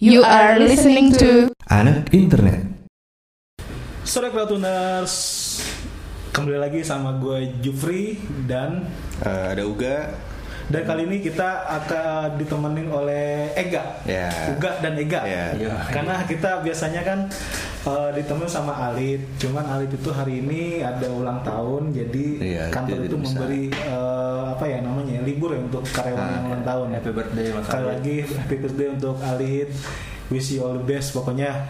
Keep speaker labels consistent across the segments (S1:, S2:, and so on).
S1: You are listening to
S2: Anak Internet.
S3: Sore Kratuners Kembali lagi sama gue Jufri dan
S2: Eh, ada Uga.
S3: Dan kali ini kita akan ditemenin oleh Ega,
S2: Ya.
S3: Uga dan Ega.
S2: Ya.
S3: Karena kita biasanya kan eh, ditemenin sama Alit, cuman Alit itu hari ini ada ulang tahun, jadi
S2: Iya,
S3: kantor
S2: jadi
S3: itu
S2: bisa.
S3: memberi eh, apa ya namanya libur ya untuk karyawan
S2: Ah,
S3: yang ulang tahun.
S4: Happy birthday Mas
S3: Sekali lagi happy birthday untuk Alit. Wish you all the best pokoknya.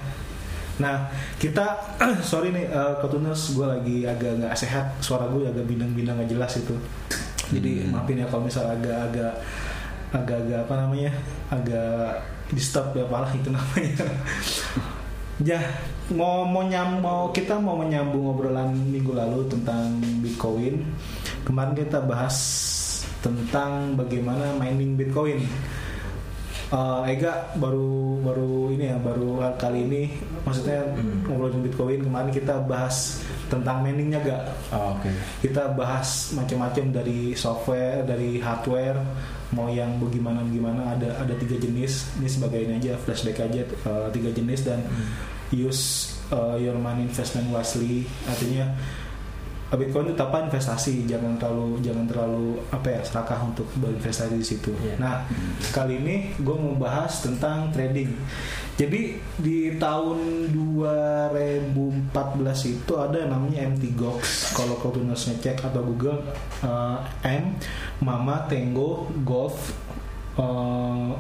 S3: Nah kita sorry nih uh, Kotuners gue lagi agak nggak sehat suara gue agak bindang-bindang nggak jelas itu. Jadi
S2: Hmm.
S3: maafin ya kalau misal agak-agak agak-agak apa namanya agak disturb ya apalah itu namanya. ya mau mau nyam mau kita mau menyambung obrolan minggu lalu tentang Bitcoin. Kemarin kita bahas tentang bagaimana mining Bitcoin. Eh, Ega baru baru ini ya baru kali ini maksudnya
S4: Hmm.
S3: ngobrolin Bitcoin kemarin kita bahas tentang miningnya gak
S4: Oh, Oke.
S3: kita bahas macam-macam dari software dari hardware mau yang bagaimana bagaimana ada ada tiga jenis. Ini sebagai ini aja flashback aja eh, tiga jenis dan use eh, your money investment wisely. Artinya Bitcoin itu apa investasi jangan terlalu jangan terlalu apa ya serakah untuk berinvestasi di situ.
S4: Iya.
S3: Nah kali ini gue mau bahas tentang trading. Jadi di tahun 2014 itu ada yang namanya MT Gox. Kalau kau tuh ngecek atau Google eh, M Mama Tango Golf eh,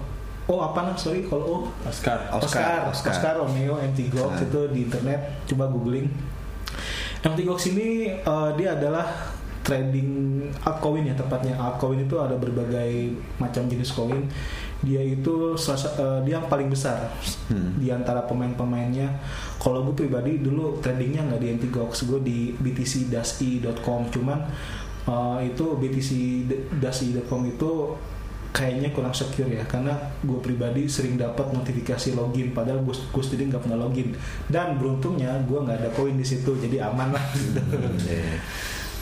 S3: Oh apa namanya sorry kalau oh
S4: Oscar.
S3: Oscar,
S2: Oscar.
S3: Oscar, Romeo, MT Gox
S2: Nah.
S3: itu di internet coba googling. MT Gox ini eh, dia adalah trading altcoin ya tepatnya altcoin itu ada berbagai macam jenis koin. Dia itu eh, dia yang paling besar
S2: Hmm.
S3: di antara pemain-pemainnya. Kalau gue pribadi dulu tradingnya nggak di MT Gox, gue di btc-i.com. Cuman eh, itu btc-i.com itu kayaknya kurang secure ya karena gue pribadi sering dapat notifikasi login padahal gue gue sendiri nggak pernah login. Dan beruntungnya gue nggak ada koin di situ jadi aman lah. Gitu.
S2: Iya.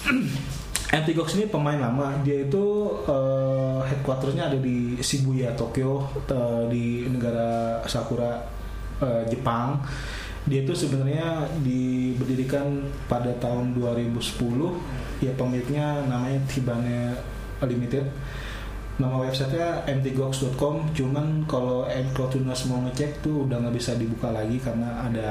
S3: Antigox ini pemain lama. Dia itu eh, headquartersnya ada di Shibuya Tokyo eh, di negara Sakura eh, Jepang. Dia itu sebenarnya diberdirikan pada tahun 2010 ya pemiliknya namanya Tibane Limited nama websitenya mtgox.com cuman kalau Enclotunas mau ngecek tuh udah nggak bisa dibuka lagi karena ada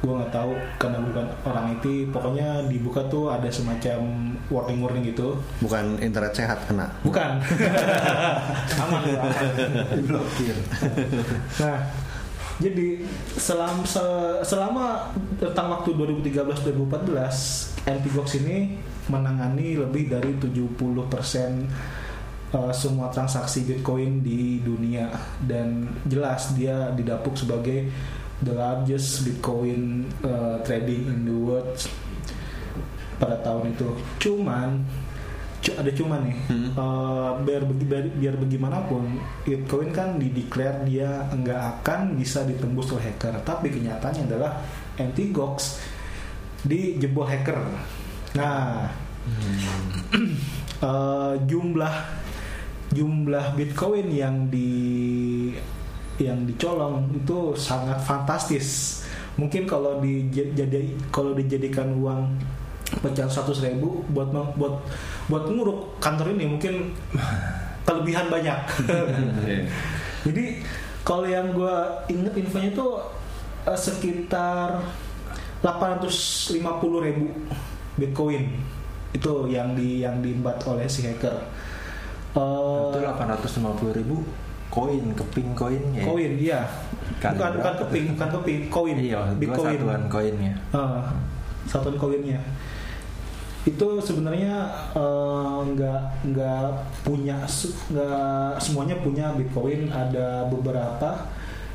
S3: gue nggak tahu karena bukan orang itu pokoknya dibuka tuh ada semacam warning warning gitu
S2: Bukan internet sehat kena.
S3: bukan aman lu, aman.
S4: Blokir.
S3: nah jadi selama selama tentang waktu 2013-2014 Antigox ini menangani lebih dari 70% uh, semua transaksi Bitcoin di dunia. Dan jelas dia didapuk sebagai the largest Bitcoin uh, trading in the world pada tahun itu. Cuman cu- ada cuman nih.
S2: Hmm.
S3: uh, biar biar, biar bagaimanapun Bitcoin kan dideklar dia nggak akan bisa ditembus oleh hacker. Tapi kenyataannya adalah Antigox dijebol hacker. Nah uh, jumlah jumlah Bitcoin yang di yang dicolong itu sangat fantastis. Mungkin kalau dijadi kalau dijadikan uang pecahan 100 ribu buat buat buat nguruk kantor ini mungkin kelebihan banyak. Jadi kalau yang gue inget infonya itu eh, sekitar 850 ribu bitcoin itu yang di yang diembat oleh si hacker Eh,
S4: Itu 850 ribu koin, keping koinnya. ya?
S3: koin iya
S4: Kan
S3: bukan bukan keping bukan keping koin
S4: Iya,
S3: bitcoin
S4: satuan koinnya.
S3: Eh, satuan koinnya itu sebenarnya eh, nggak nggak punya nggak semuanya punya bitcoin ada beberapa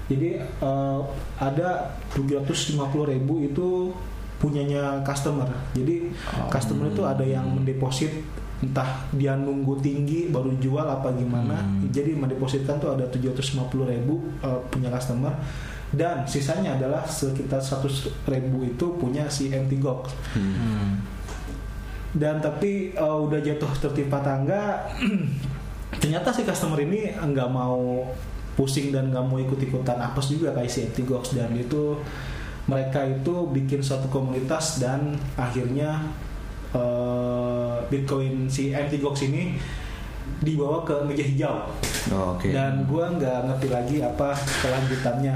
S3: jadi eh, ada 750 ribu itu punyanya customer jadi
S4: Oh.
S3: customer itu ada yang mendeposit entah dia nunggu tinggi baru jual apa gimana
S4: Hmm.
S3: jadi mendepositkan tuh ada 750 ribu eh, punya customer dan sisanya adalah sekitar 100 ribu itu punya si MT Gox
S4: Hmm.
S3: dan tapi uh, udah jatuh tertimpa tangga ternyata si customer ini nggak mau pusing dan nggak mau ikut-ikutan apes juga kayak si Antigox dan itu mereka itu bikin suatu komunitas dan akhirnya eh, Bitcoin si Antigox ini dibawa ke meja hijau.
S2: Oh, Oke.
S3: dan gua nggak ngerti lagi apa kelanjutannya.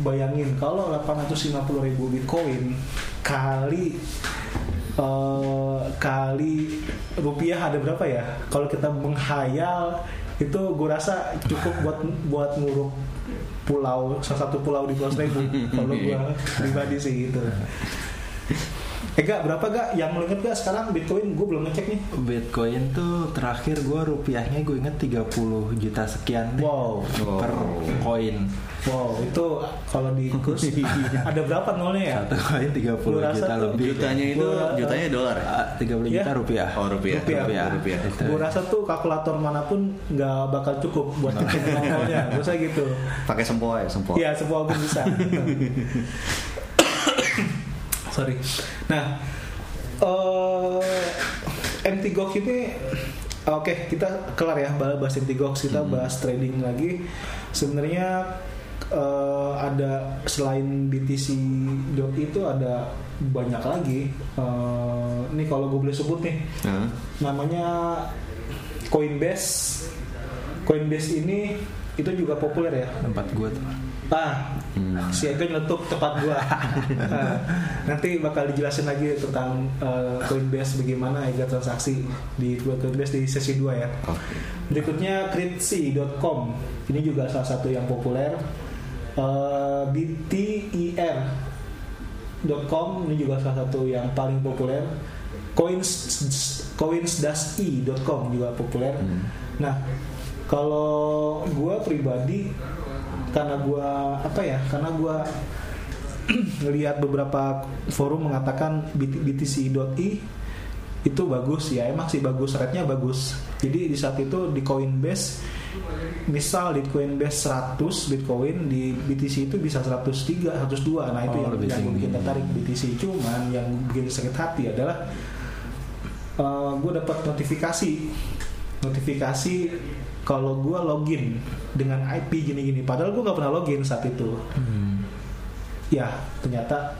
S3: Bayangin kalau 850 ribu bitcoin kali eh, kali rupiah ada berapa ya? Kalau kita menghayal itu gue rasa cukup buat buat nguruk pulau salah satu pulau di Pulau Seribu. Kalau gue pribadi sih gitu eh gak berapa gak yang lo inget gak sekarang bitcoin gue belum ngecek nih
S4: Bitcoin tuh terakhir gue rupiahnya gue inget 30 juta sekian deh
S3: wow
S4: per koin
S3: Wow, itu kalau di kurs ada berapa nolnya ya?
S4: satu koin 30
S3: Lu rasa
S4: juta
S3: tuh
S4: lebih
S2: Jutanya itu
S3: Gua-
S2: jutanya dolar ya?
S4: Ah, 30
S3: Iya.
S4: juta rupiah
S2: Oh rupiah.
S3: Rupiah.
S2: rupiah.
S4: Itu.
S3: Gue rasa tuh kalkulator mana pun nggak bakal cukup buat hitung nolnya. Gue rasa gitu.
S2: Pakai sempoa ya, sempoa.
S3: Iya, semua pun bisa. Sorry. Nah, eh MT Gox ini Oke, kita kelar ya bahas MT Gox, kita bahas trading lagi. Sebenarnya eh, ada selain BTC dot itu ada banyak lagi. Eh, ini kalau gue boleh sebut nih,
S2: Hah?
S3: namanya Coinbase. Coinbase ini itu juga populer ya.
S4: tempat gue tuh
S3: Ah, si Ega nyeletuk tempat gua. Ah, nanti bakal dijelasin lagi tentang eh, Coinbase bagaimana Ega transaksi di Coinbase di sesi 2 ya.
S2: Oke.
S3: Berikutnya Cryptsy.com. Ini juga salah satu yang populer. Eh, BTIR.com ini juga salah satu yang paling populer. Coins coins-e.com juga populer. Nah, kalau gua pribadi karena gua apa ya? Karena gua ngelihat beberapa forum mengatakan BT BTC.i itu bagus ya emang sih bagus rate-nya bagus. Jadi di saat itu di Coinbase misal di Coinbase 100 Bitcoin di BTC itu bisa 103 102 nah itu
S4: Oh,
S3: yang, yang bikin tertarik BTC cuman yang bikin sakit hati adalah gue dapat notifikasi. Notifikasi kalau gue login dengan IP gini-gini padahal gue nggak pernah login saat itu. Ya ternyata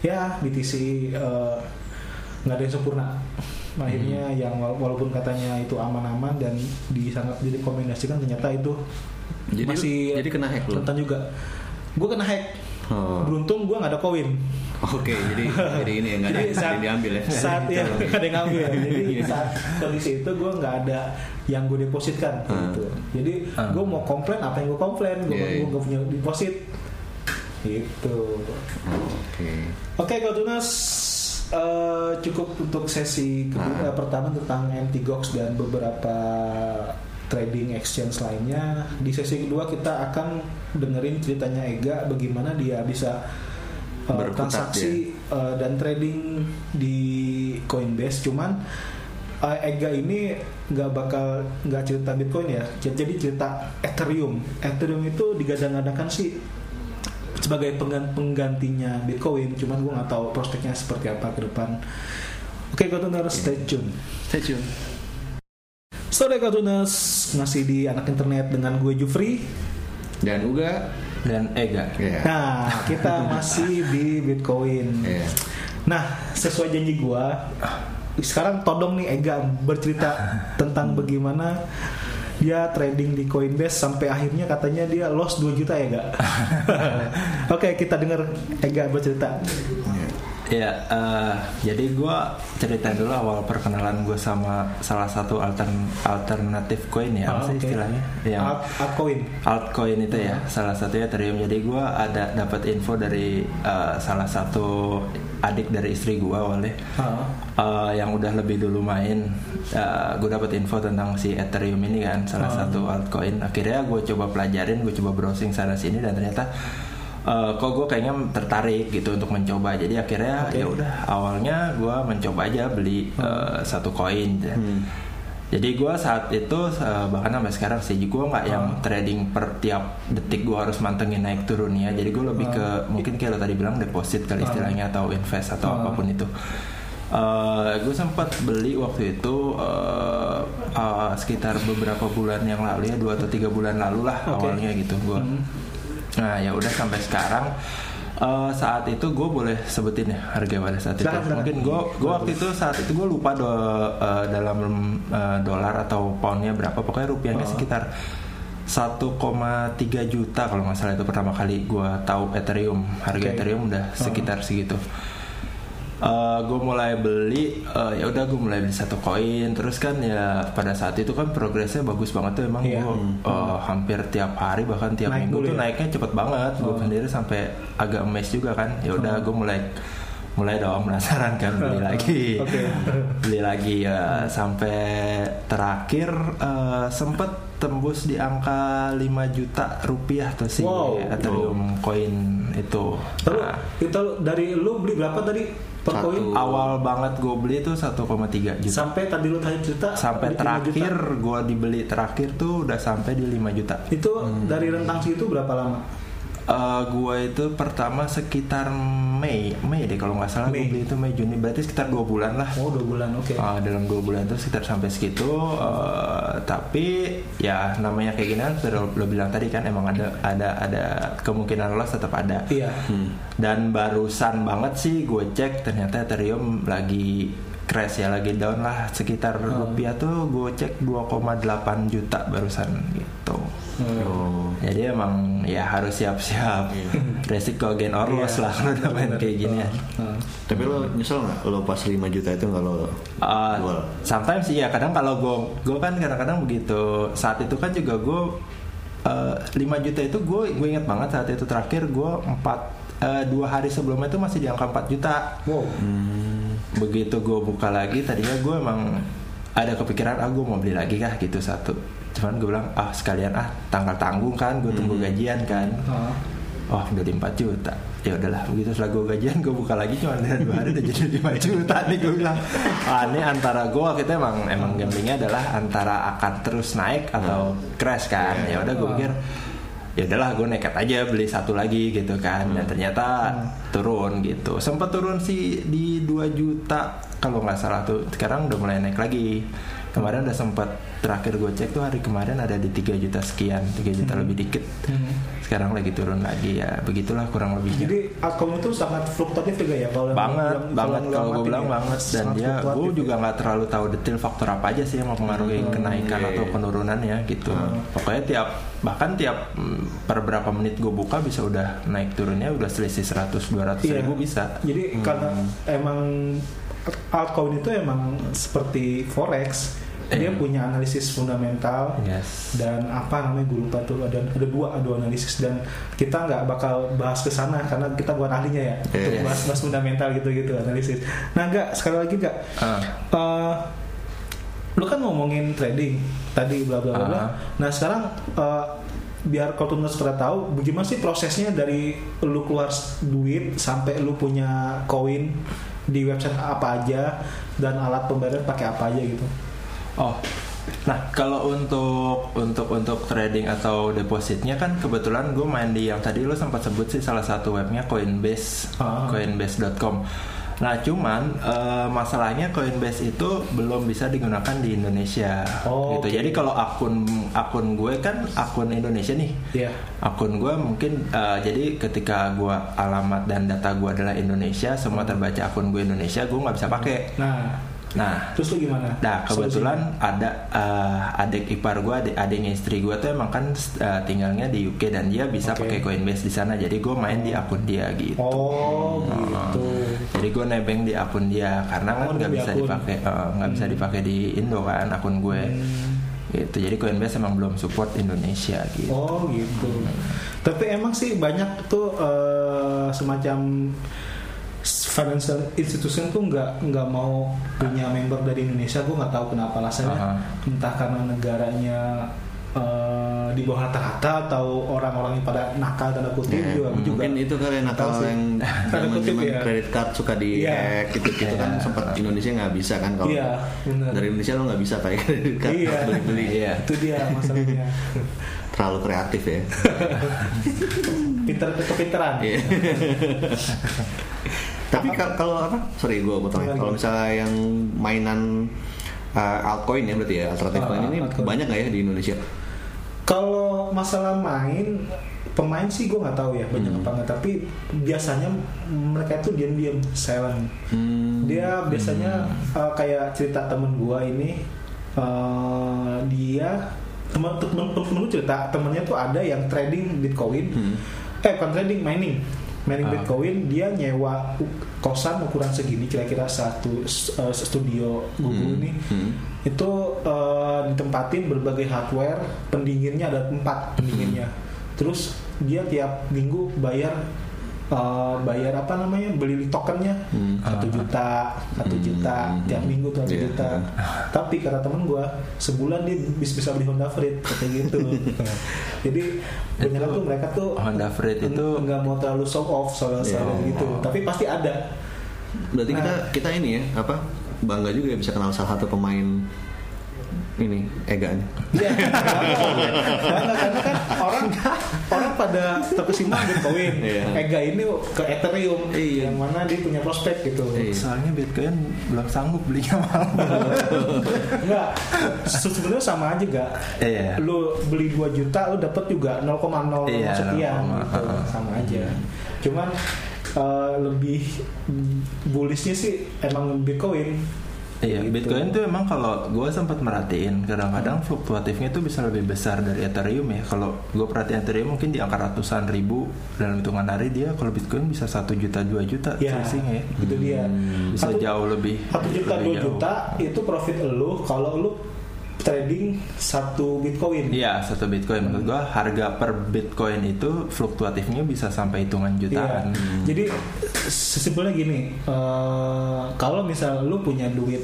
S3: ya BTC eh, nggak ada yang sempurna. Akhirnya yang wala- walaupun katanya itu aman-aman dan di sangat direkomendasikan ternyata itu
S2: Jadi
S3: masih
S2: jadi kena hack
S3: rentan juga. Gue kena hack.
S2: Oh.
S3: beruntung gue nggak ada koin
S2: Oke, jadi jadi ini ya nggak ada yang diambil ya.
S3: saat ya nggak ada yang ngambil jadi
S2: Iya.
S3: saat kondisi itu gue nggak ada yang gue depositkan
S2: Hmm.
S3: gitu jadi
S4: Hmm.
S3: gue mau komplain apa yang gue komplain gue
S2: Iya, iya.
S3: nggak punya deposit gitu
S2: Oke.
S3: Oke, kalau Tunas eh, cukup untuk sesi kedua
S2: Ah.
S3: pertama tentang MT Gox dan beberapa trading exchange lainnya. Di sesi kedua kita akan dengerin ceritanya Ega bagaimana dia bisa
S2: Berkutat
S3: transaksi eh, dan trading di Coinbase. Cuman eh, Ega ini nggak bakal nggak cerita Bitcoin ya, jadi cerita Ethereum. Ethereum itu digadang-gadangkan sih sebagai penggan- penggantinya Bitcoin cuman gue nggak tahu prospeknya seperti apa ke depan oke Kartuners stay tune
S2: Stay tune.
S3: Sore Kartuners masih di anak internet dengan gue Jufri
S2: Dan Uga.
S4: Dan Ega
S2: Ya.
S3: nah kita masih di Bitcoin
S2: Iya.
S3: nah sesuai janji gue sekarang todong nih Ega bercerita tentang bagaimana dia trading di Coinbase sampai akhirnya katanya dia loss 2 juta ya gak? Oke kita dengar Ega bercerita.
S4: Ya, eh, jadi gue cerita dulu awal perkenalan gue sama salah satu altern alternatif coin ya,
S3: Ah,
S4: apa sih
S3: oke.
S4: istilahnya? Yang
S3: Alt- altcoin.
S4: altcoin itu ya, salah satunya Ethereum. Jadi gue ada dapat info dari eh, salah satu adik dari istri gue awalnya.
S3: Ah.
S4: Eh, yang udah lebih dulu main, gue dapat info tentang si Ethereum ini kan, salah
S3: Ah.
S4: satu altcoin. Akhirnya gue coba pelajarin, gue coba browsing sana sini dan ternyata eh, kok gue kayaknya tertarik gitu untuk mencoba. Jadi akhirnya
S3: Oke.
S4: ya udah awalnya gue mencoba aja beli eh, satu koin.
S2: Hmm.
S4: Jadi gue saat itu eh, bahkan sampai sekarang sih gue nggak yang trading per tiap detik gue harus mantengin naik turunnya. Jadi gue lebih ke mungkin kayak lo tadi bilang deposit kali istilahnya atau invest atau
S3: Ah.
S4: apa pun itu. gue sempat beli waktu itu eh, eh, sekitar beberapa bulan yang lalu ya dua atau tiga bulan lalu lah
S3: Oke.
S4: awalnya gitu gue. Nah ya udah sampai sekarang eh, saat itu gue boleh sebutin ya harga pada saat itu.
S3: Silakan.
S4: Mungkin gue gue waktu itu saat itu gue lupa do, eh, dalam eh, dolar atau poundnya berapa. Pokoknya rupiahnya
S3: Oh.
S4: sekitar 1,3 juta kalau nggak salah itu pertama kali gue tahu Ethereum. Harga
S3: Oke.
S4: Ethereum udah
S3: Oh.
S4: sekitar segitu. gue mulai beli eh, ya udah gue mulai beli satu koin terus kan ya pada saat itu kan progresnya bagus banget tuh emang
S3: Iya.
S4: gue eh, hampir tiap hari bahkan tiap
S3: Naik
S4: minggu tuh
S3: ya?
S4: naiknya cepet banget gue
S3: Oh.
S4: sendiri sampai agak emes juga kan ya udah gue mulai mulai dong penasaran kan beli lagi
S3: Oke.
S4: beli lagi ya sampai terakhir eh, sempet tembus di angka 5 juta rupiah tuh si
S3: Wow.
S4: Ethereum koin itu
S3: Lalu
S4: Nah,
S3: kita dari lu beli berapa tadi per koin?
S4: awal banget gue beli tuh 1,3 juta
S3: Sampai tadi lu tadi cerita
S4: sampai
S3: di 5
S4: terakhir
S3: juta.
S4: gue dibeli terakhir tuh udah sampai di 5 juta
S3: Itu
S4: Hmm.
S3: dari rentang segitu berapa lama?
S4: Eh gue itu pertama sekitar Mei Mei deh kalau nggak salah
S3: Mei.
S4: beli itu Mei Juni berarti sekitar dua bulan lah
S3: Oh dua bulan, oke.
S4: Eh, dalam dua bulan itu sekitar sampai segitu eh, tapi ya namanya kayak gini kan sudah lo bilang tadi kan emang ada ada ada kemungkinan loss tetap ada
S3: Iya.
S4: dan barusan banget sih gue cek ternyata Ethereum lagi crash ya lagi down lah sekitar
S3: Hmm.
S4: rupiah tuh gue cek 2,8 juta barusan gitu
S2: Oh.
S4: jadi emang ya harus siap-siap resiko gain or loss
S3: Iya.
S4: lah kalau udah main kayak gini ya
S3: Heeh.
S2: Tapi lo nyesel nggak lo pas 5 juta itu nggak lo
S4: Uh,
S2: jual?
S4: sometimes sih ya kadang kalau gue gue kan kadang-kadang begitu saat itu kan juga gue uh, 5 juta itu gue gue inget banget saat itu terakhir gue empat uh, dua hari sebelumnya itu masih di angka 4 juta
S3: Wow.
S4: Begitu gue buka lagi tadinya gue emang ada kepikiran ah gue mau beli lagi kah? Gitu satu. Cuman gue bilang ah sekalian ah tanggal tanggung kan gue tunggu gajian kan.
S3: Heeh.
S4: Oh udah di 4 juta. Ya udahlah begitu setelah gue gajian gue buka lagi cuma dua hari udah jadi 5 juta nih gue bilang. Ah, ini antara gue itu emang emang gamblingnya adalah antara akan terus naik atau crash kan. Ya udah gue pikir ya udahlah gue nekat aja beli satu lagi gitu kan. Dan ternyata turun gitu. Sempat turun sih di 2 juta kalau nggak salah tuh. Sekarang udah mulai naik lagi kemarin udah sempat terakhir gue cek tuh hari kemarin ada di 3 juta sekian 3 juta lebih dikit
S3: Hmm.
S4: sekarang lagi turun lagi ya begitulah kurang lebihnya
S3: Jadi akun itu sangat fluktuatif juga ya kalau
S4: banget
S3: yang-
S4: banget kalau gue bilang
S3: ya.
S4: banget dan
S3: Sangat
S4: dia gue
S3: fluktuatif
S4: juga
S3: ya.
S4: nggak terlalu tahu detail faktor apa aja sih yang mempengaruhi kenaikan
S2: iya,
S4: atau
S2: iya.
S4: penurunannya gitu pokoknya tiap bahkan tiap mm, per berapa menit gue buka bisa udah naik turunnya udah selisih 100 200
S3: Iya.
S4: ribu bisa
S3: Jadi karena emang altcoin itu emang seperti forex, dia
S4: Eh.
S3: punya analisis fundamental
S4: yes
S3: dan apa namanya gue lupa tuh ada ada dua ada analisis dan kita nggak bakal bahas ke sana karena kita bukan ahlinya ya untuk
S2: Yes.
S3: bahas bahas fundamental gitu gitu analisis. Nah nggak sekali lagi nggak
S4: Ah.
S3: Eh, lu kan ngomongin trading tadi bla bla bla bla.
S4: Ah.
S3: Nah sekarang eh, biar kau tunas pada tahu bagaimana sih prosesnya dari lu keluar duit sampai lu punya koin di website apa aja dan alat pembayaran pakai apa aja gitu.
S4: Oh, nah kalau untuk untuk untuk trading atau depositnya kan kebetulan gue main di yang tadi lo sempat sebut sih salah satu webnya Coinbase,
S3: Ah.
S4: Coinbase.com. Nah cuman eh, masalahnya Coinbase itu belum bisa digunakan di Indonesia,
S3: Oh,
S4: gitu.
S3: oke.
S4: Jadi kalau akun akun gue kan akun Indonesia nih,
S3: Iya.
S4: akun gue mungkin eh, jadi ketika gue alamat dan data gue adalah Indonesia, semua terbaca akun gue Indonesia, gue nggak bisa pakai.
S3: Nah,
S4: Nah
S3: terus lu gimana?
S4: Nah kebetulan ada uh, adik ipar gue, adik adiknya istri gue tuh emang kan uh, tinggalnya di UK dan dia bisa
S3: Oke.
S4: pakai Coinbase di sana. Jadi gue main di akun dia gitu.
S3: Oh, gitu.
S4: Jadi gue nebeng di akun dia karena kan nggak bisa
S3: akun.
S4: dipakai, uh, nggak bisa dipakai di Indo kan akun gue.
S3: Hmm.
S4: Gitu. Jadi Coinbase emang belum support Indonesia gitu.
S3: Oh gitu. Tapi emang sih banyak tuh eh, semacam financial institution tuh nggak nggak mau punya member dari Indonesia. Gue nggak tahu kenapa alasannya.
S4: Aha.
S3: Entah karena negaranya eh, di bawah rata-rata atau orang-orang yang pada nakal tanda kutip
S2: Ya,
S3: juga. Gua juga
S2: mungkin itu kali
S3: nggak
S2: nakal
S3: sih.
S2: yang
S3: Tanda kutip ya.
S2: kredit card suka di
S3: Iya.
S2: hack gitu gitu kan
S4: Iya.
S2: sempat Indonesia nggak bisa kan kalau
S3: Iya, benar.
S2: dari Indonesia lo nggak bisa pakai kredit card
S3: Iya.
S2: beli beli
S4: Iya.
S3: Itu dia masalahnya.
S2: terlalu kreatif ya
S3: Pinter kepinteran.
S2: Iya. Tapi kal- kalau apa? Sorry gue potong.
S3: Gimana,
S2: Kalau misalnya yang mainan uh, altcoin ya berarti ya alternatif coin ini
S3: altcoin.
S2: banyak nggak ya di Indonesia?
S3: Kalau masalah main pemain sih gue nggak tahu ya banyak
S2: Hmm.
S3: apa nggak tapi biasanya mereka itu diam-diam silent
S2: Hmm.
S3: dia biasanya uh, kayak cerita temen gue ini uh, dia temen temen temen gue cerita temennya tuh ada yang trading bitcoin
S2: Hmm.
S3: eh bukan trading mining mining
S4: Ah.
S3: bitcoin dia nyewa kosan ukuran segini kira-kira satu uh, studio Google
S2: Hmm.
S3: ini
S2: Hmm.
S3: itu uh, ditempatin berbagai hardware pendinginnya ada empat pendinginnya terus dia tiap minggu bayar uh, bayar apa namanya beli tokennya
S2: Hmm.
S3: satu juta satu
S2: Hmm.
S3: juta tiap minggu tuh satu
S2: Iya.
S3: juta tapi kata temen gue sebulan dia bisa bisa beli Honda Freed kayak gitu jadi banyak tuh mereka tuh
S4: Honda Freed itu-
S3: nggak mau terlalu show off soal soal
S2: Iya.
S3: gitu tapi pasti ada
S2: Berarti kita
S3: Nah.
S2: kita ini ya apa bangga juga ya bisa kenal salah satu pemain ini Ega nih.
S3: Iya, karena karena kan orang orang pada terkesima Bitcoin,
S2: Iya.
S3: Ega ini ke Ethereum,
S2: Iya.
S3: yang mana dia punya prospek gitu.
S2: Iya.
S4: Soalnya Bitcoin belum sanggup belinya mahal.
S3: Enggak, se- sebenarnya sama aja gak.
S4: Iya.
S3: Lu beli 2 juta, lu dapat juga 0,0
S4: Iya,
S3: sekian
S4: 0,0,
S3: gitu, sama aja. Cuman eh, lebih bullishnya sih emang Bitcoin.
S4: Iya,
S3: Gitu.
S4: Bitcoin tuh emang kalau gue sempat merhatiin kadang-kadang fluktuatifnya tuh bisa lebih besar dari Ethereum ya. Kalau gue perhatiin Ethereum mungkin di angka ratusan ribu dalam hitungan hari dia kalau Bitcoin bisa satu juta dua juta
S3: Ya,
S4: ya.
S3: itu dia.
S4: Bisa
S3: Satu-
S4: jauh lebih.
S3: satu juta dua juta itu profit lu kalau lu trading satu bitcoin
S4: Iya satu Bitcoin menurut gue harga per Bitcoin itu fluktuatifnya bisa sampai hitungan jutaan.
S3: Iya. Jadi sesimpelnya gini, eh, kalau misal lu punya duit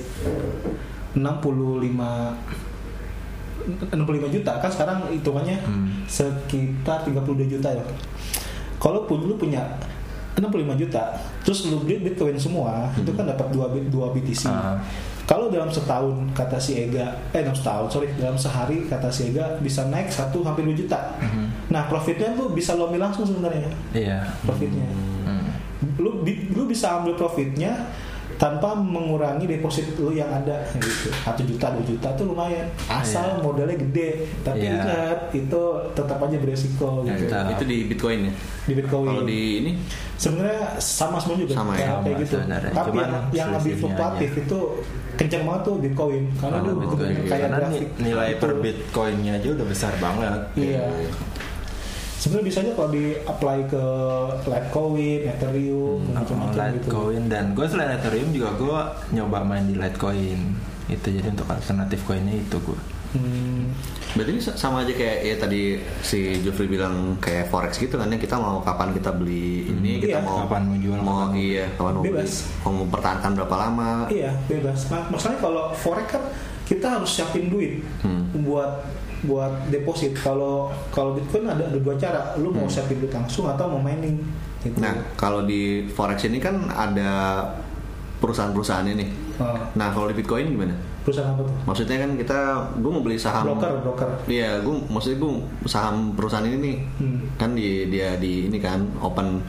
S3: 65 65 juta kan sekarang hitungannya
S4: Hmm.
S3: sekitar 32 juta ya. Kalau pun lu punya 65 juta, terus lu beli Bitcoin semua, itu kan dapat 2 bit 2 BTC.
S4: Ah.
S3: Kalau dalam setahun kata si Ega, eh dalam setahun sorry dalam sehari kata si Ega bisa naik 1 sampai 2 juta.
S4: Mhm.
S3: Nah profitnya tuh bisa lo ambil langsung sebenarnya
S4: Iya.
S3: profitnya.
S4: Hmm.
S3: Lu lu bisa ambil profitnya tanpa mengurangi deposit lu yang ada gitu. Satu juta, dua juta tuh lumayan. Asal
S4: Iya.
S3: modalnya gede. Tapi
S4: Iya.
S3: ingat itu tetap aja beresiko
S2: Ya,
S3: gitu.
S4: Tetap.
S2: itu di Bitcoin ya.
S3: Di Bitcoin.
S2: Kalau di ini
S3: sebenarnya sama semua juga
S2: Sama ya?
S3: kayak, gitu.
S4: sebenarnya.
S3: Tapi
S4: Cuman
S3: yang, yang lebih fluktuatif itu kencang banget tuh Bitcoin karena
S4: Kalau
S3: dia
S4: Bitcoin,
S3: kayak
S4: karena
S3: grafik.
S4: ni- nilai
S3: Itu.
S4: per Bitcoinnya aja udah besar banget.
S3: Iya. Sebenarnya bisa aja kalau di apply ke Litecoin, Ethereum,
S4: Oh,
S3: macam-macam gitu.
S4: Litecoin dan gue selain Ethereum juga gue nyoba main di Litecoin itu jadi untuk alternatif koinnya itu gue
S3: Hmm,
S2: Berarti ini sama aja kayak ya tadi si Jeffrey bilang kayak forex gitu kan ya kita mau kapan kita beli ini kita
S3: Iya.
S2: mau
S4: Kapan mau jual,
S2: mau
S4: kapan
S2: iya kapan mau beli
S3: Bebas.
S2: mau mempertahankan berapa lama
S3: Iya bebas. Nah, masalahnya kalau forex kan kita harus siapin duit
S2: Hmm.
S3: buat buat deposit. Kalau kalau bitcoin ada ada dua cara. Lu mau siapin duit langsung atau mau mining. Gitu.
S2: Hmm. Nah kalau di forex ini kan ada perusahaan-perusahaan ini.
S3: Oh,
S2: Nah kalau di Bitcoin gimana?
S3: perusahaan apa tuh?
S2: Maksudnya kan kita gue mau beli saham
S3: Broker, broker.
S2: Iya, gue maksudnya gue saham perusahaan ini nih
S3: Hmm.
S2: kan di dia di ini kan open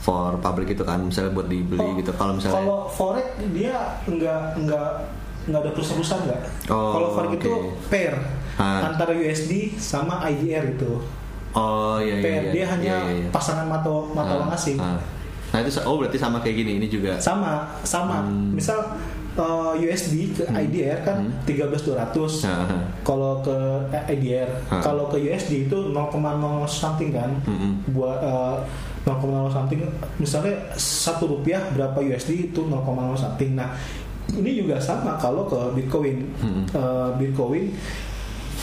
S2: for public gitu kan, misalnya buat dibeli
S3: Oh,
S2: gitu. Kalau misalnya
S3: Kalau forex dia nggak nggak nggak ada perusahaan-perusahaan nggak?
S2: Oh,
S3: kalau forex itu
S2: oke.
S3: pair
S2: Ah.
S3: antara USD sama IDR itu.
S2: oh iya iya,
S3: pair
S2: iya,
S3: dia hanya
S2: iya, iya.
S3: pasangan mata mata uang
S2: Ah,
S3: asing.
S2: ah. Nah itu oh berarti sama kayak gini ini juga.
S3: sama sama
S2: Hmm.
S3: misal uh, USD ke IDR kan
S2: Hmm.
S3: 13.200
S2: Ah, ah.
S3: kalau ke eh, IDR
S2: Hmm.
S3: kalau ke USD itu 0,0 something kan
S2: Mm-mm.
S3: buat uh, 0,0 something misalnya satu rupiah berapa USD itu 0,0 something nah ini juga sama kalau ke Bitcoin
S2: Hmm.
S3: Uh, Bitcoin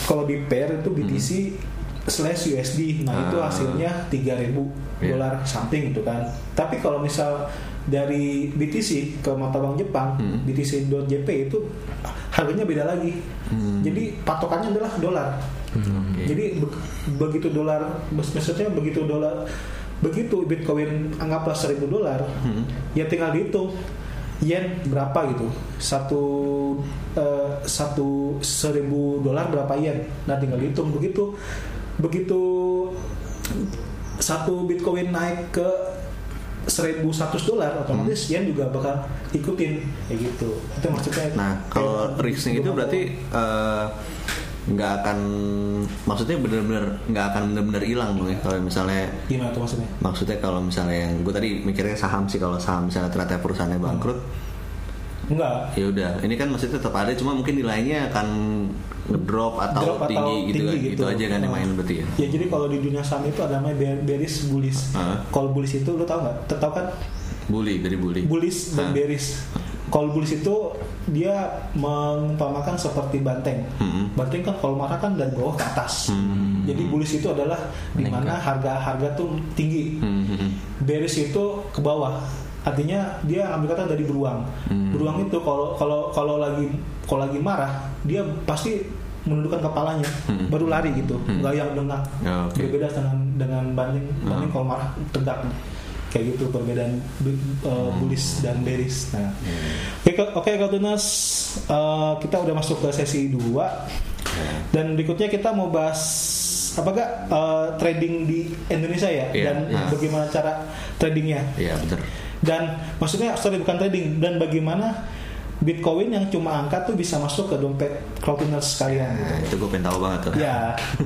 S3: kalau di pair itu BTC slash USD nah itu
S2: Ah.
S3: hasilnya 3000
S2: Iya.
S3: dolar something gitu kan tapi kalau misal dari BTC ke mata uang Jepang
S2: Hmm.
S3: BTC.jp itu harganya beda lagi
S2: Hmm.
S3: jadi patokannya adalah dolar
S2: Oke.
S3: jadi be- begitu dolar mak- maksudnya begitu dolar begitu Bitcoin anggaplah 1000 dolar
S2: Hmm.
S3: ya tinggal dihitung yen berapa gitu? Satu eh, satu seribu dolar berapa yen? Nah tinggal dihitung. Begitu begitu satu bitcoin naik ke 1100 dolar otomatis yen juga bakal ikutin. Kayak gitu. Itu maksudnya.
S2: Nah, kalau risking itu berarti eh, nggak akan maksudnya benar-benar nggak akan benar-benar hilang dong ya kalau misalnya
S3: gimana tuh maksudnya
S2: maksudnya kalau misalnya yang gue tadi mikirnya saham sih kalau saham misalnya ternyata perusahaannya bangkrut
S3: enggak
S2: ya udah ini kan masih tetap ada cuma mungkin nilainya akan ngedrop atau
S3: Drop atau
S2: tinggi gitu kan
S3: tinggi
S2: gitu aja kan yang main berarti ya
S3: Ya jadi kalau di dunia saham itu ada namanya bear- bearish bullish.
S2: Ah.
S3: Kalau bullish itu lo tau nggak? Tahu kan
S2: bully dari bully
S3: bullish dan bearish. Kalau bullish itu dia mengumpamakan seperti banteng.
S2: Mm-mm.
S3: Banteng kan kalau marah kan dari bawah ke atas.
S2: Hmm.
S3: Jadi bullish itu adalah di mana harga-harga tuh tinggi.
S2: Hmm, hmm, hmm.
S3: Bearish itu ke bawah. Artinya dia ambil kata dari beruang.
S2: Hmm.
S3: Beruang itu kalau kalau kalau lagi kalau lagi marah, dia pasti menundukkan kepalanya,
S2: Hmm.
S3: baru lari gitu, nggak yang dengak.
S2: Ya, oke.
S3: Berbeda dengan dengan banding banding
S2: Hmm.
S3: kalau marah tegak. Kayak gitu perbedaan uh, bullish dan bearish. Nah, oke Kak- oke Kaltunas, uh, kita udah masuk ke sesi 2 dan berikutnya kita mau bahas apa gak uh, trading di Indonesia ya?
S2: Iya,
S3: dan
S2: iya.
S3: bagaimana cara tradingnya?
S2: Iya bener.
S3: Dan maksudnya sorry bukan trading. Dan bagaimana Bitcoin yang cuma angka tuh bisa masuk ke dompet crowdtuners sekalian? Gitu.
S2: Nah, itu gue pengen tahu banget tuh.
S3: Ya,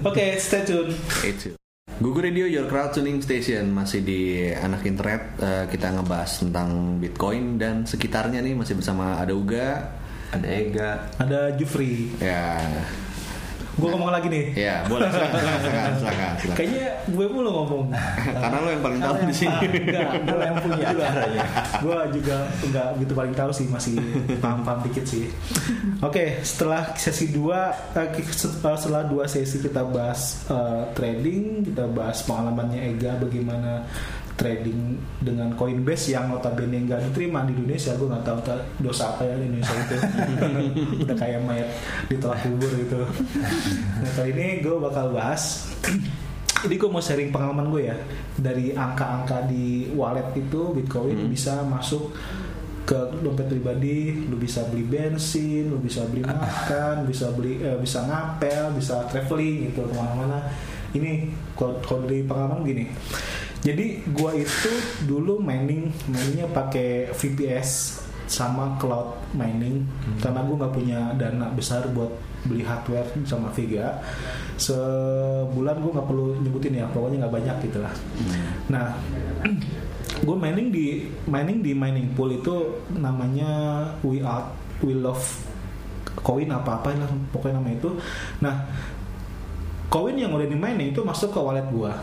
S3: oke, stay tune.
S2: Itu. Google Radio Your Crowd Tuning Station masih di anak internet Eh, kita ngebahas tentang Bitcoin dan sekitarnya nih masih bersama ada Uga
S4: Ada Ega.
S3: Ada Jufri.
S2: ya
S3: Gue ngomong lagi nih.
S2: ya boleh silakan silakan silakan, silakan.
S3: Kayaknya gue mulu ngomong.
S2: karena lo yang paling tahu di sini
S3: Enggak, gue yang punya
S4: acaranya.
S3: Gue juga enggak gitu paling tahu sih, masih paham-paham dikit sih. Oke, setelah sesi 2 setelah dua sesi kita bahas eh, trading, kita bahas pengalamannya Ega bagaimana trading dengan Coinbase yang notabene nggak diterima di Indonesia gue nggak tahu ta- dosa apa ya di Indonesia itu udah kayak mayat ditolak kubur gitu nah kali ini gue bakal bahas jadi gue mau sharing pengalaman gue ya dari angka-angka di wallet itu Bitcoin bisa masuk ke dompet pribadi, lu bisa beli bensin, lu bisa beli makan, bisa beli, eh, bisa ngapel, bisa traveling gitu ke mana-mana. Ini kalau dari pengalaman gini. Jadi gua itu dulu mining, miningnya pakai VPS sama cloud mining. Karena gue nggak punya dana besar buat beli hardware sama Vega. Sebulan gue nggak perlu nyebutin ya pokoknya nggak banyak gitu lah. Nah gue mining di mining di mining pool itu namanya we out we love koin apa apa lah pokoknya nama itu. Nah koin yang udah di mining itu masuk ke wallet gua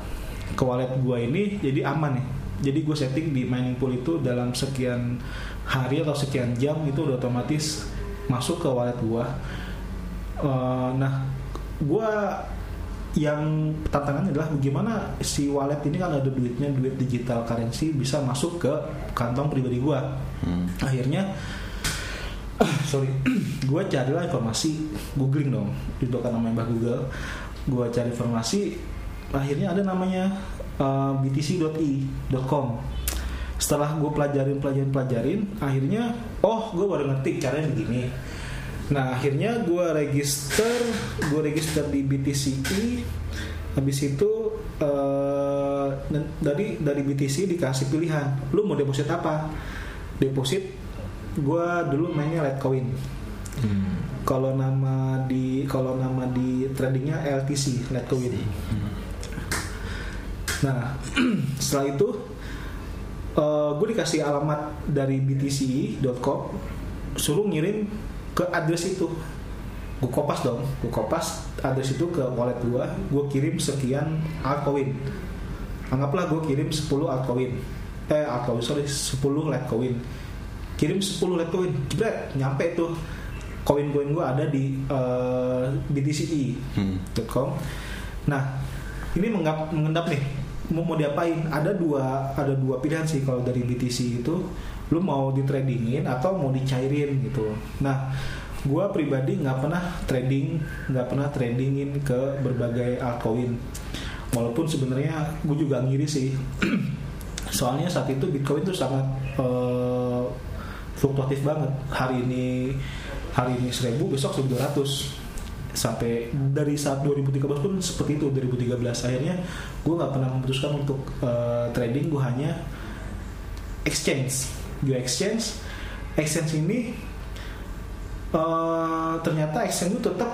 S3: ke wallet gua ini jadi aman nih jadi gue setting di mining pool itu dalam sekian hari atau sekian jam itu udah otomatis masuk ke wallet gua. Eh, nah gua yang tantangannya adalah bagaimana si wallet ini kan ada duitnya duit digital currency bisa masuk ke kantong pribadi gua.
S2: Hmm.
S3: akhirnya sorry gue carilah informasi googling dong. Itu kan namanya mbah google. Gue cari informasi akhirnya ada namanya uh, btc.i.com setelah gue pelajarin pelajarin pelajarin akhirnya oh gue baru ngerti caranya begini. Nah akhirnya gue register gue register di BTCI habis itu eh, dan- dari dari BTC dikasih pilihan lu mau deposit apa? Deposit gue dulu mainnya Litecoin. Kalau nama di kalau nama di tradingnya LTC Litecoin nah setelah itu gue dikasih alamat dari btc.com suruh ngirim ke address itu. Gue kopas dong gue kopas address itu ke wallet gue gue kirim sekian altcoin. Anggaplah gue kirim 10 altcoin. Eh altcoin sorry 10 litecoin kirim 10 litecoin jebret nyampe tuh. Koin-koin gue ada di eh, btci.com nah ini mengendap nih mau mau diapain? Ada dua ada dua pilihan sih kalau dari BTC itu. Lu mau di tradingin atau mau dicairin gitu. Nah gue pribadi nggak pernah trading nggak pernah tradingin ke berbagai altcoin. Walaupun sebenarnya gue juga ngiri sih. Soalnya saat itu bitcoin tuh sangat eh, fluktuatif banget. Hari ini hari ini 1000 besok 1200 sampai dari saat 2013 pun seperti itu 2013 akhirnya gue nggak pernah memutuskan untuk eh, trading gue hanya exchange. Geo exchange. Exchange ini eh, ternyata exchange itu tetap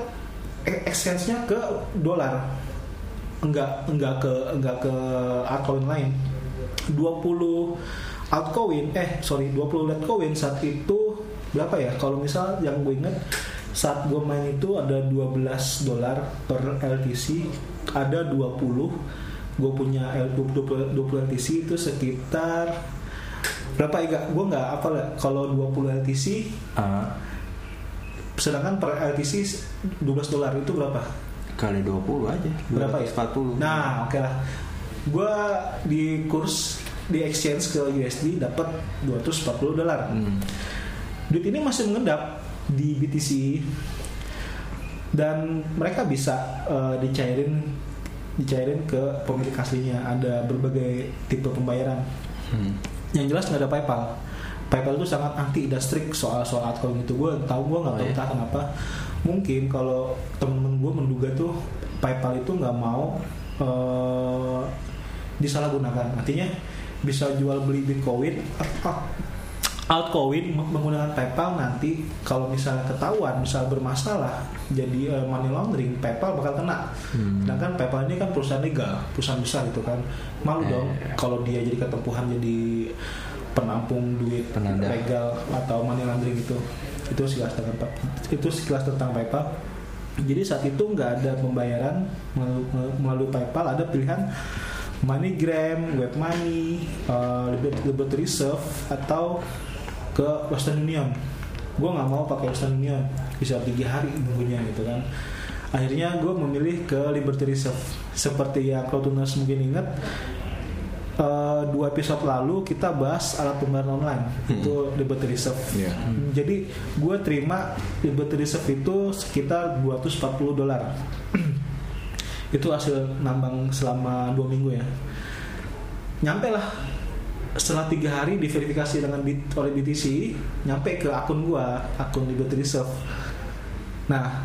S3: e- exchange-nya ke dolar. Enggak enggak ke enggak ke altcoin lain. 20 altcoin eh sorry 20 Litecoin saat itu berapa ya? Kalau misal yang gue inget saat gue main itu ada 12 dolar per LTC ada 20 gue punya L- 20, 20 LTC itu sekitar berapa ya gue nggak apa lah kalau 20 LTC
S4: Ah,
S3: sedangkan per LTC 12 dolar itu berapa
S4: kali 20 aja.
S3: berapa ya
S4: 40.
S3: Nah, oke lah. Gue di kurs di exchange ke USD dapat 240 dolar.
S4: Hmm.
S3: Duit ini masih mengendap di BTC dan mereka bisa eh, dicairin dicairin ke pemilik aslinya. Ada berbagai tipe pembayaran.
S4: Hmm.
S3: Yang jelas nggak ada PayPal. PayPal itu sangat anti dan strict soal soal altcoin itu. Gue tahu gue nggak
S4: Oh,
S3: tahu
S4: iya?
S3: entah kenapa. Mungkin kalau temen-temen gue menduga tuh PayPal itu nggak mau eh, disalahgunakan. Artinya bisa jual beli Bitcoin, ah, altcoin menggunakan PayPal nanti kalau misalnya ketahuan, misal bermasalah jadi eh, money laundering, PayPal bakal kena.
S4: Hmm.
S3: Sedangkan PayPal ini kan perusahaan legal, perusahaan besar itu kan. Malu
S4: Eh.
S3: dong kalau dia jadi ketempuhan jadi penampung duit
S4: Penadah.
S3: legal atau money laundering itu. Itu sekilas tentang itu sekilas tentang PayPal. Jadi saat itu nggak ada pembayaran melalui, melalui PayPal, ada pilihan MoneyGram, WebMoney, uh, Liberty Liberty Reserve atau ke Western Union. Gue nggak mau pakai Western Union, bisa tiga hari nunggunya gitu kan. Akhirnya gue memilih ke Liberty Reserve. Seperti yang Cloudtuners mungkin ingat, eh, dua episode lalu kita bahas alat pembayaran online
S2: Hmm.
S3: itu Liberty Reserve.
S2: Iya.
S3: Jadi gue terima Liberty Reserve itu sekitar 240 dolar. itu hasil nambang selama dua minggu ya. Nyampe lah setelah tiga hari diverifikasi dengan oleh BTC, nyampe ke akun gua, akun Liberty Reserve. Nah,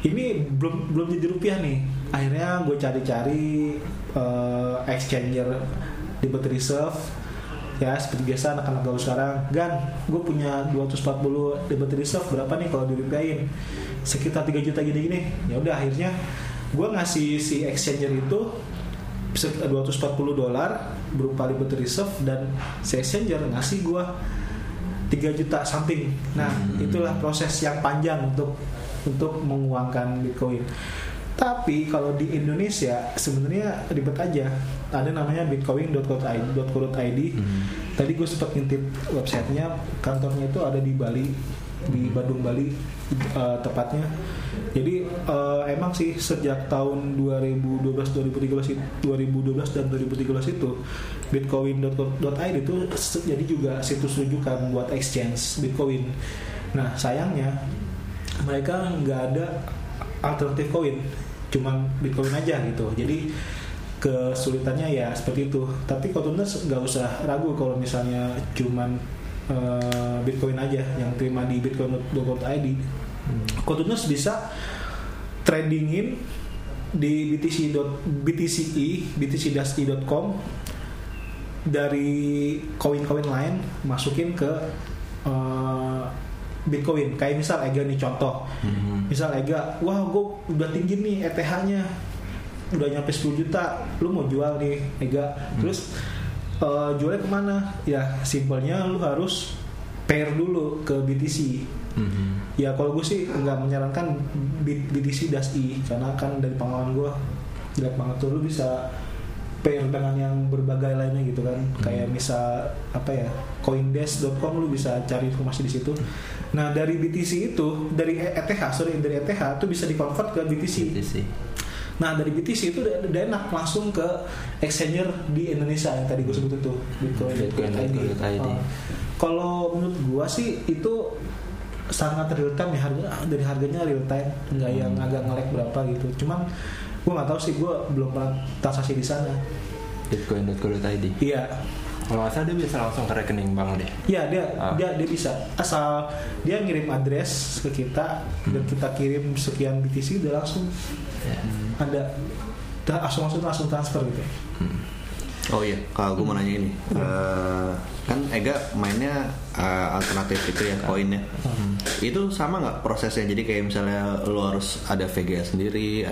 S3: ini belum belum jadi rupiah nih. Akhirnya gue cari-cari eh, exchanger Liberty Reserve. Ya seperti biasa anak-anak gaul sekarang. Gan gue punya 240 Liberty Reserve berapa nih kalau dirupiahin? Sekitar 3 juta gini-gini. Ya udah akhirnya gue ngasih si exchanger itu se- 240 dolar berupa Liberty Reserve dan si exchanger ngasih gue 3 juta something. Nah
S4: Hmm.
S3: itulah proses yang panjang untuk untuk menguangkan Bitcoin. Tapi kalau di Indonesia sebenarnya ribet aja. Ada namanya bitcoin.co.id
S4: Hmm.
S3: tadi gue sempat ngintip websitenya kantornya itu ada di Bali di Bandung Bali eh, tepatnya jadi eh, emang sih sejak tahun 2012 2013 it- 2012 dan 2013 itu bitcoin.co.id itu jadi juga situs rujukan buat exchange bitcoin. Nah sayangnya mereka nggak ada alternatif koin cuman bitcoin aja gitu. Jadi kesulitannya ya seperti itu. Tapi kalau nggak usah ragu kalau misalnya cuman eh, bitcoin aja yang terima di bitcoin.co.id Kotuners bisa tradingin di btc btci btc-i.com dari koin-koin lain masukin ke eh, Bitcoin. Kayak misal Ega nih contoh.
S4: Hmm.
S3: misal Ega wah gue udah tinggi nih ETH-nya udah nyampe 10 juta lu mau jual nih Ega? Terus eh, jualnya ke mana? Ya simpelnya lu harus pair dulu ke BTC
S4: Hmm.
S3: ya kalau gue sih nggak menyarankan BTC DASI karena kan dari pengalaman gue jelek banget tuh. Lu bisa pair dengan yang berbagai lainnya gitu kan. Kayak misal apa ya coindesk.com lu bisa cari informasi di situ. Nah dari BTC itu dari ETH sorry dari ETH itu bisa dikonvert ke BTC
S4: sih.
S3: Nah dari BTC itu udah, udah enak langsung ke exchanger di Indonesia yang tadi gue sebut itu Bitcoin.
S4: Bitcoin.co.id.
S3: Oh. Kalau menurut gua sih itu sangat real time ya harga dari harganya real time nggak yang
S4: Hmm.
S3: agak ngelek berapa gitu. Cuman gua nggak tahu sih gua belum pernah transaksi di sana.
S4: Bitcoin.co.id.
S3: Iya.
S4: Kalau salah dia bisa langsung ke rekening bank deh.
S3: Iya dia
S4: Ah.
S3: dia dia bisa asal dia ngirim address ke kita dan kita kirim sekian BTC udah langsung
S4: Ya.
S3: ada langsung langsung langsung transfer gitu.
S4: Hmm.
S2: Oh iya, kalau gue mau nanya ini, Eh, kan Ega mainnya eh, alternatif itu ya koinnya. Itu sama nggak prosesnya? Jadi kayak misalnya lo harus ada VGA sendiri,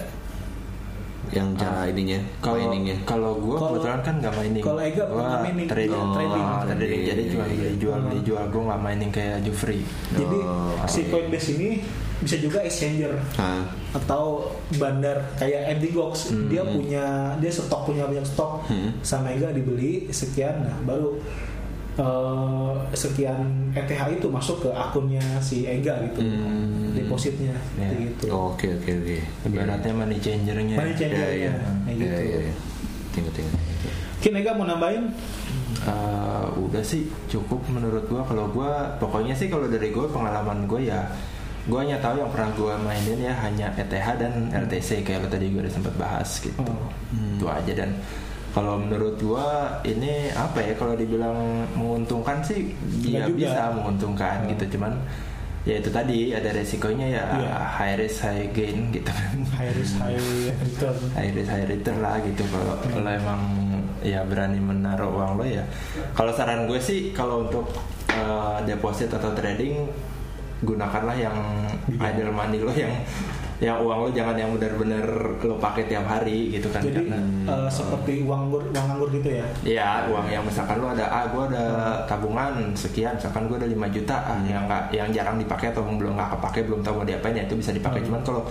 S2: yang cara ininya,
S4: Kalau
S2: coiningnya.
S4: kalau gue kebetulan kan nggak mining.
S3: kalau Ega nggak mining.
S4: trading.
S3: Oh,
S4: trading.
S2: trading.
S4: Jadi cuma
S2: Iya, iya.
S4: jual beli jual gue nggak mining kayak Jufri.
S3: Jadi
S2: Oh,
S3: si
S2: oke.
S3: Coinbase ini bisa juga exchanger
S2: Nah,
S3: atau bandar kayak MTGOX dia punya dia stok punya banyak stok
S2: Hmm.
S3: sama Ega dibeli sekian nah baru eh, sekian ETH itu masuk ke akunnya si Ega gitu
S2: Hmm.
S3: depositnya
S4: Ya.
S3: gitu
S2: oke oke oke.
S4: Ibaratnya money changernya.
S3: Money changer
S2: Iya iya.
S3: kayak
S2: Iya
S3: gitu
S2: iya. iya. Ingat ingat.
S3: mungkin Ega mau nambahin
S4: Eh, udah sih cukup menurut gua kalau gua pokoknya sih kalau dari gua pengalaman gua ya gua hanya tahu yang pernah gua mainin ya hanya ETH dan RTC kayak lo tadi gua udah sempat bahas gitu
S3: Oh.
S4: itu aja dan kalau menurut gua ini apa ya kalau dibilang menguntungkan sih
S3: Nggak
S4: ya
S3: juga.
S4: bisa menguntungkan
S3: Oh.
S4: gitu cuman ya itu tadi ada resikonya ya
S3: Iya.
S4: high risk high gain gitu kan
S3: high risk high return
S4: high risk high return lah gitu kalau lo emang ya berani menaruh uang lo ya kalau saran gue sih kalau untuk uh, deposit atau trading gunakanlah yang
S3: Iya.
S4: idle money lo yang yang uang lo jangan yang benar-benar lo pakai tiap hari gitu kan
S3: jadi
S4: karena
S3: eh, seperti uang nganggur uang nganggur gitu ya
S4: ya uang yang misalkan lo ada ah gue ada tabungan sekian misalkan gue ada 5 juta ah, yang nggak yang jarang dipakai atau belum nggak kepake belum tahu mau diapain ya itu bisa dipakai
S3: Hmm.
S4: cuman kalau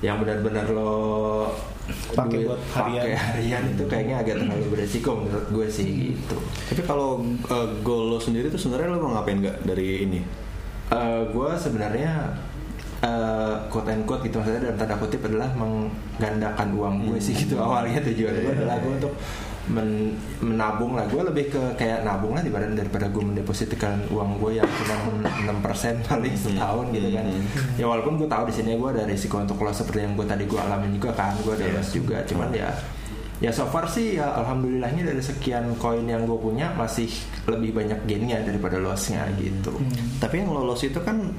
S4: yang benar-benar lo
S3: Pakai buat harian.
S4: pakai harian itu kayaknya agak terlalu beresiko menurut gue sih gitu
S2: Tapi kalau eh, goal lo sendiri tuh sebenarnya lo mau ngapain nggak dari ini?
S4: Eh, gue sebenarnya eh quote and quote gitu maksudnya dalam tanda kutip adalah menggandakan uang gue sih gitu awalnya tujuan gue adalah gue untuk men- menabung lah. Gue lebih ke kayak nabung lah dibanding daripada gue mendepositkan uang gue yang cuma 6% paling setahun gitu kan. Ya walaupun gue tahu di sini gue ada risiko untuk loss seperti yang gue tadi gue alamin juga kan. Gue ada loss juga. Cuman ya ya so far sih ya alhamdulillahnya dari sekian koin yang gue punya masih lebih banyak gainnya daripada lossnya gitu.
S2: Tapi yang lolos itu kan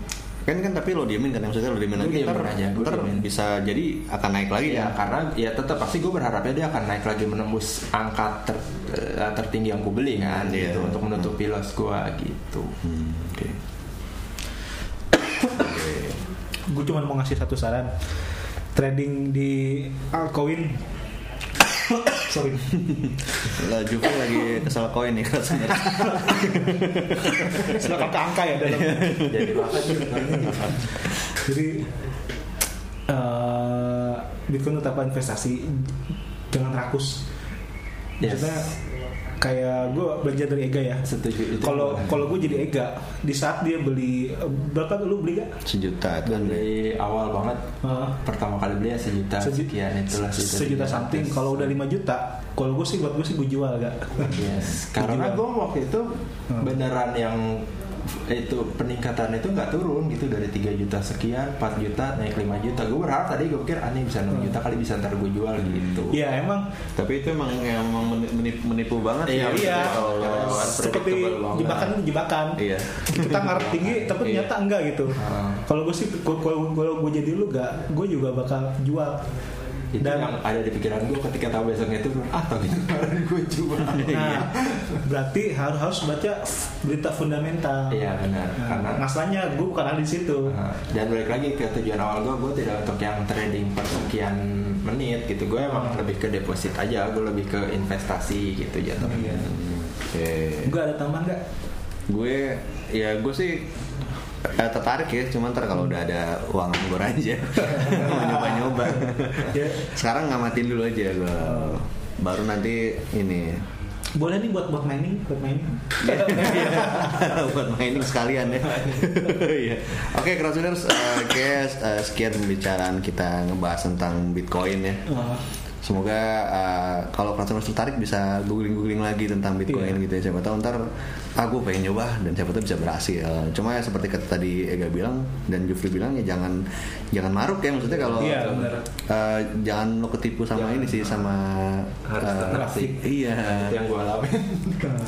S2: kan kan tapi lo diemin kan maksudnya lo diemin lagi
S4: diemin
S2: ntar,
S4: aja,
S2: ntar
S4: diemin.
S2: bisa jadi akan naik lagi
S4: ya
S2: ya.
S4: karena ya tetap pasti gue berharapnya dia akan naik lagi menembus angka ter- eh, tertinggi yang gue beli kan
S2: Iya.
S4: gitu untuk menutupi loss gue gitu
S2: Hmm, Oke.
S3: gue cuma mau ngasih satu saran trading di altcoin sorry.
S2: Lah Juve lagi kesel koin nih kan sebenarnya.
S3: silakan ke angka ya dalam.
S4: Jadi
S3: jadi eh, Bitcoin tetap investasi jangan rakus.
S4: Yes.
S3: maksudnya kayak gue belajar dari Ega ya.
S4: Setuju itu
S3: kalau kalau gue jadi Ega di saat dia beli berapa lu beli gak?
S2: Sejuta kan.
S4: dari awal banget.
S3: Eh,
S4: pertama kali beli ya sejuta
S3: Seju-
S4: sekian itulah sejuta
S3: sejuta
S4: 300.
S3: something. Kalau udah 5 juta kalau gue sih buat gue sih gue jual gak
S4: Yes, karena gue waktu itu beneran yang itu peningkatan itu nggak turun gitu dari 3 juta sekian 4 juta naik 5 juta gue berharap tadi gue pikir aneh bisa 6 juta kali bisa ntar gue jual gitu
S3: ya emang
S2: Tapi itu emang emang meni- menipu, menipu banget
S4: Iya,
S2: sih.
S3: iya
S2: Kalau lo-
S3: seperti jebakan itu jebakan
S2: Iya.
S3: kita ngarep tinggi tapi
S2: Iya.
S3: ternyata enggak gitu
S4: Ah.
S3: kalau gue sih kalau gue jadi lu gak gue juga bakal jual
S4: itu
S3: Dan-
S4: yang ada di pikiran gue ketika tahu besoknya turun ah tau gitu kemarin gue jual
S3: nah berarti harus harus baca berita fundamental
S4: iya benar
S3: Nah,
S4: karena
S3: masalahnya gue bukan ahli di situ
S4: Nah, dan balik lagi ke tujuan awal gue, gue tidak untuk yang trading per sekian menit gitu. Gue emang lebih ke deposit aja, gue lebih ke investasi gitu jatuhnya.
S3: Iya.
S2: Oke.
S3: gue ada tambahan gak
S2: Gue ya gue sih eh, tertarik ya, cuman ntar kalau udah ada uang gue aja mau nyoba-nyoba.
S3: ya
S2: Sekarang ngamatin dulu aja gue. Baru nanti ini
S3: boleh nih buat buat mining buat mining
S2: buat mining sekalian ya. Iya. Oke, crowdtuners, uh, guys, eh, sekian pembicaraan kita ngebahas tentang Bitcoin ya. Semoga uh, kalau crowdtuners tertarik bisa googling-googling lagi tentang Bitcoin
S3: Iya.
S2: gitu ya. Siapa tahu ntar ah gue pengen nyoba dan siapa tahu bisa berhasil. Cuma ya seperti kata tadi Ega bilang dan Jufri bilang ya jangan jangan maruk ya maksudnya kalau
S3: Iya, benar.
S2: uh, jangan lo ketipu sama
S4: Jangan.
S2: ini sih sama
S4: Harus
S2: uh. Iya.
S4: Yang gue alamin.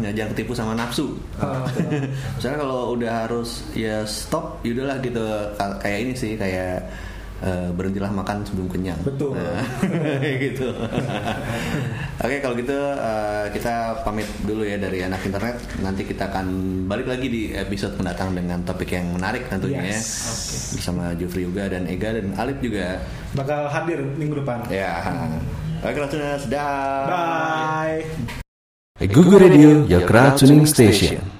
S2: Ya, jangan ketipu sama nafsu.
S3: Oh.
S2: Misalnya kalau udah harus ya stop, yaudahlah gitu Ka- kayak ini sih kayak eh, berhentilah makan sebelum kenyang.
S3: Betul.
S2: Nah, gitu. Oke kalau gitu eh, kita pamit dulu ya dari anak internet. Nanti kita akan balik lagi di episode mendatang dengan topik yang menarik tentunya
S3: Yes.
S2: ya. Bersama Jufri juga dan Ega dan Alip juga.
S3: Bakal hadir minggu depan.
S2: Ya. Oke listeners, dah.
S3: Bye.
S5: Google Radio, your crowd tuning station.